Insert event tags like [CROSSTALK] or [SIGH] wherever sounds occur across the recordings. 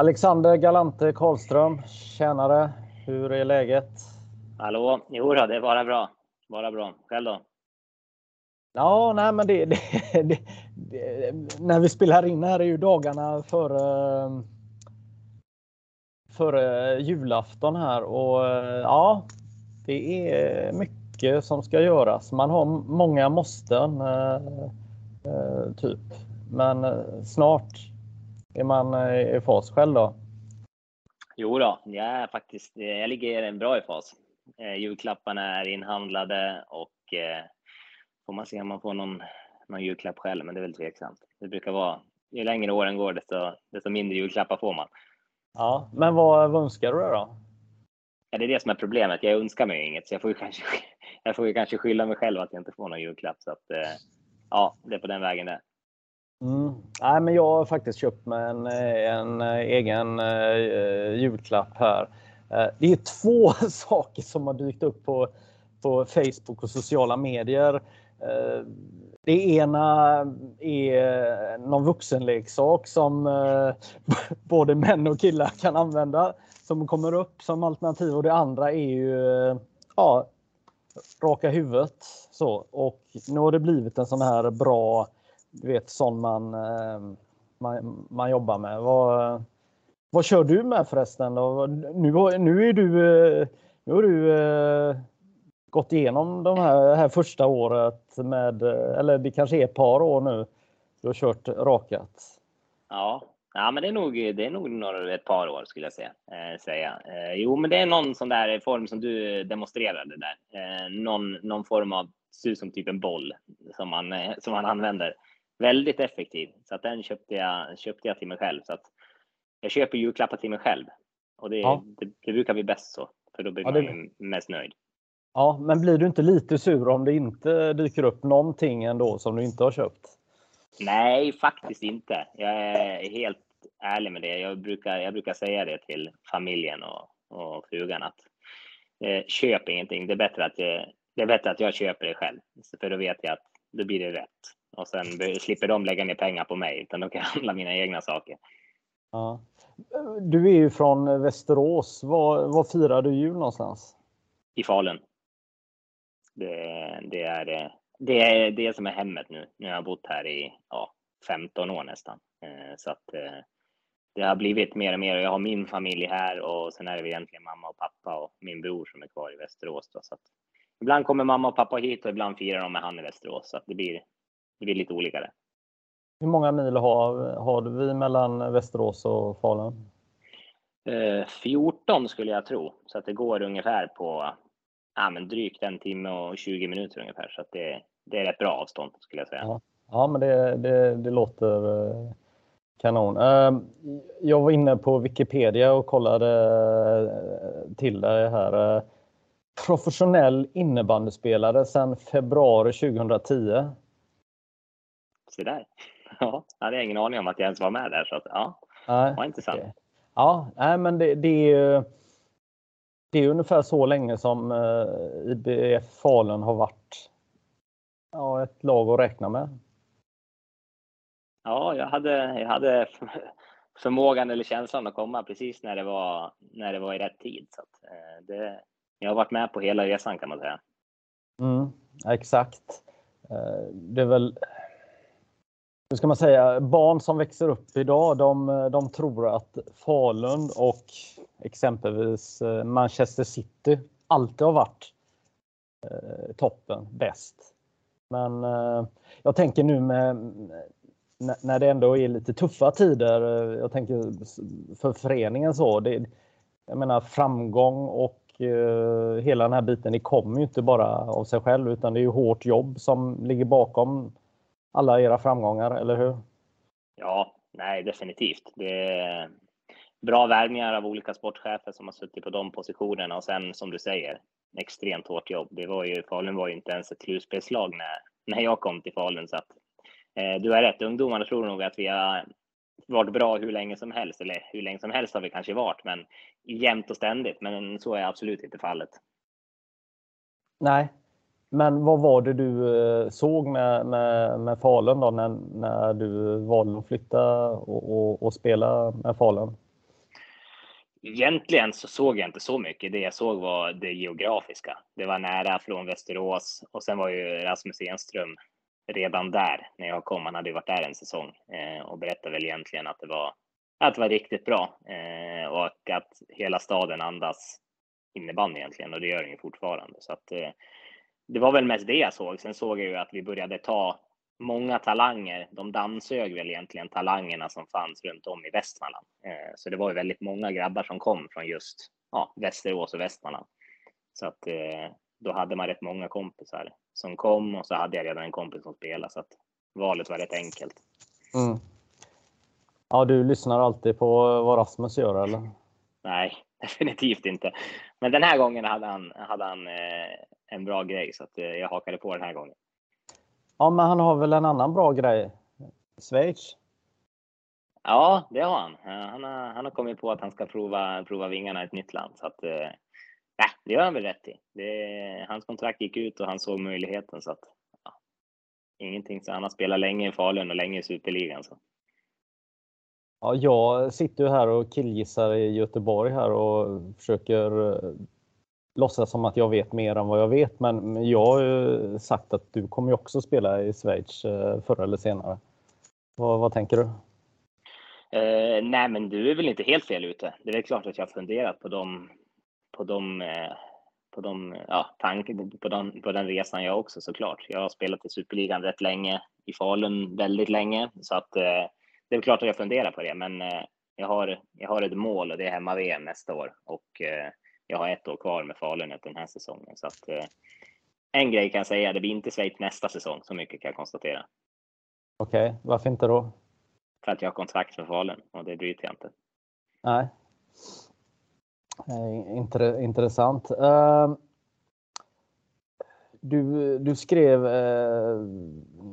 Alexander Galante Karlström, tjänare. Hur är läget? Hallå! Jo då, det är bara bra. Bara bra. Själv då? Ja, nej men det, det, [LAUGHS] det, det, När vi spelar in här är ju dagarna före före julafton här och ja, det är mycket som ska göras. Man har många måsten typ. Men snart är man i fas själv då? Jo då, jag är faktiskt, jag ligger bra i fas. Eh, julklapparna är inhandlade och eh, får man se om man får någon, någon julklapp själv, men det är väl tveksamt. Det brukar vara, ju längre åren går desto, desto mindre julklappar får man. Ja, men vad, vad önskar du då? Ja, det är det som är problemet. Jag önskar mig inget, så jag får ju kanske, [LAUGHS] jag får ju kanske skylla mig själv att jag inte får någon julklapp. Så att, eh, ja, det är på den vägen det. Mm. Nej, men jag har faktiskt köpt mig en, en eh, egen eh, julklapp här. Eh, det är [LAUGHS] två saker som har dykt upp på, på Facebook och sociala medier. Eh, det ena är någon vuxenleksak som eh, [LAUGHS] både män och killar kan använda som kommer upp som alternativ och det andra är ju eh, ja, raka huvudet. Så. Och nu har det blivit en sån här bra du vet sån man, eh, man, man jobbar med. Vad, vad kör du med förresten? Då? Nu, nu är du, eh, nu har du eh, gått igenom de här, här första året med, eller det kanske är ett par år nu, du har kört rakat. Ja, ja men det är nog, det är nog några, ett par år skulle jag säga. Eh, säga. Eh, jo, men det är någon sån där form som du demonstrerade där. Eh, någon, någon form av, ser ut som typ en boll som man, som man använder väldigt effektiv. Så att den köpte jag, köpte jag till mig själv. Så att jag köper julklappar till mig själv. Och det, ja. det, det brukar bli bäst så, för då blir ja, man ju mest nöjd. Ja, men blir du inte lite sur om det inte dyker upp någonting ändå som du inte har köpt? Nej, faktiskt inte. Jag är helt ärlig med det. Jag brukar, jag brukar säga det till familjen och, och frugan att eh, köp ingenting. Det är, bättre att jag, det är bättre att jag köper det själv. För då vet jag att då blir det rätt. Och sen slipper de lägga ner pengar på mig, utan de kan handla mina egna saker. Ja. Du är ju från Västerås. Var, var firar du jul någonstans? I Falun. Det, det, är det är det som är hemmet nu. Nu har jag bott här i ja, 15 år nästan. Eh, så att eh, det har blivit mer och mer jag har min familj här och sen är det egentligen mamma och pappa och min bror som är kvar i Västerås. Då, så ibland kommer mamma och pappa hit och ibland firar de med han i Västerås. Så att det blir det blir lite olika det. Hur många mil har, har vi mellan Västerås och Falun? Eh, 14 skulle jag tro, så att det går ungefär på ja, men drygt en timme och 20 minuter ungefär. Så att det, det är ett bra avstånd skulle jag säga. Ja, ja men det, det, det låter eh, kanon. Eh, jag var inne på Wikipedia och kollade eh, till det här. Eh, professionell innebandyspelare sedan februari 2010. Se där. Ja, jag hade ingen aning om att jag ens var med där. Så att, ja, nej, var intressant. Ja, nej, men det, det är det är ungefär så länge som eh, IBF Falun har varit ja, ett lag att räkna med. Ja, jag hade, jag hade [LAUGHS] förmågan eller känslan att komma precis när det var, när det var i rätt tid. Så att, eh, det, jag har varit med på hela resan kan man säga. Mm, exakt. Eh, det är väl hur ska man säga, barn som växer upp idag, de, de tror att Falun och exempelvis eh, Manchester City alltid har varit eh, toppen, bäst. Men eh, jag tänker nu med när det ändå är lite tuffa tider. Eh, jag tänker för föreningen så. Det, jag menar framgång och eh, hela den här biten. Det kommer ju inte bara av sig själv utan det är ju hårt jobb som ligger bakom alla era framgångar, eller hur? Ja, nej, definitivt. Det är bra värvningar av olika sportchefer som har suttit på de positionerna och sen som du säger, extremt hårt jobb. Det var ju, Falun var ju inte ens ett slutspelslag när, när jag kom till Falun så att eh, du har rätt. Ungdomarna tror nog att vi har varit bra hur länge som helst, eller hur länge som helst har vi kanske varit, men jämt och ständigt. Men så är absolut inte fallet. Nej, men vad var det du eh, såg med, med, med Falun då när, när du valde att flytta och, och, och spela med Falun? Egentligen så såg jag inte så mycket. Det jag såg var det geografiska. Det var nära från Västerås och sen var ju Rasmus Enström redan där när jag kom. Han hade ju varit där en säsong eh, och berättade väl egentligen att det var att det var riktigt bra eh, och att hela staden andas innebandy egentligen och det gör den ju fortfarande. Så att det var väl mest det jag såg. Sen såg jag ju att vi började ta många talanger. De dammsög väl egentligen talangerna som fanns runt om i Västmanland. Eh, så det var ju väldigt många grabbar som kom från just ja, Västerås och Västmanland. Så att eh, då hade man rätt många kompisar som kom och så hade jag redan en kompis som spelade så att valet var rätt enkelt. Mm. Ja, du lyssnar alltid på vad Rasmus gör eller? Nej, [LAUGHS] definitivt inte. Men den här gången hade han, hade han eh, en bra grej så att eh, jag hakade på den här gången. Ja, men han har väl en annan bra grej? Schweiz? Ja, det har han. Han har, han har kommit på att han ska prova, prova vingarna i ett nytt land. Så att, eh, det gör han väl rätt i. Det, hans kontrakt gick ut och han såg möjligheten. Så att, ja, ingenting. Så han har spelat länge i Falun och länge i Superligan. Så. Ja, jag sitter ju här och killgissar i Göteborg här och försöker eh, låtsas som att jag vet mer än vad jag vet. Men jag har ju sagt att du kommer ju också spela i Schweiz eh, förr eller senare. Vad, vad tänker du? Eh, nej, men du är väl inte helt fel ute. Det är väl klart att jag har funderat på de, på de, eh, på de, ja, tanken, på den, på den resan jag också såklart. Jag har spelat i Superligan rätt länge, i Falun väldigt länge, så att eh, det är klart att jag funderar på det, men eh, jag har, jag har ett mål och det är hemma-VM nästa år och eh, jag har ett år kvar med Falun den här säsongen. Så att, eh, en grej kan jag säga, det blir inte Schweiz nästa säsong, så mycket kan jag konstatera. Okej, okay. varför inte då? För att jag har kontrakt för Falun och det bryter jag inte. Nej. Inter intressant. Uh, du, du skrev, uh,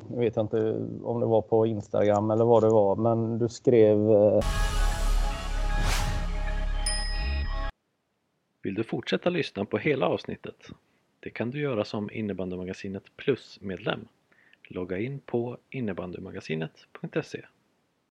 jag vet inte om det var på Instagram eller vad det var, men du skrev uh, vill du fortsätta lyssna på hela avsnittet? Det kan du göra som Innebandymagasinet Plus-medlem. Logga in på innebandymagasinet.se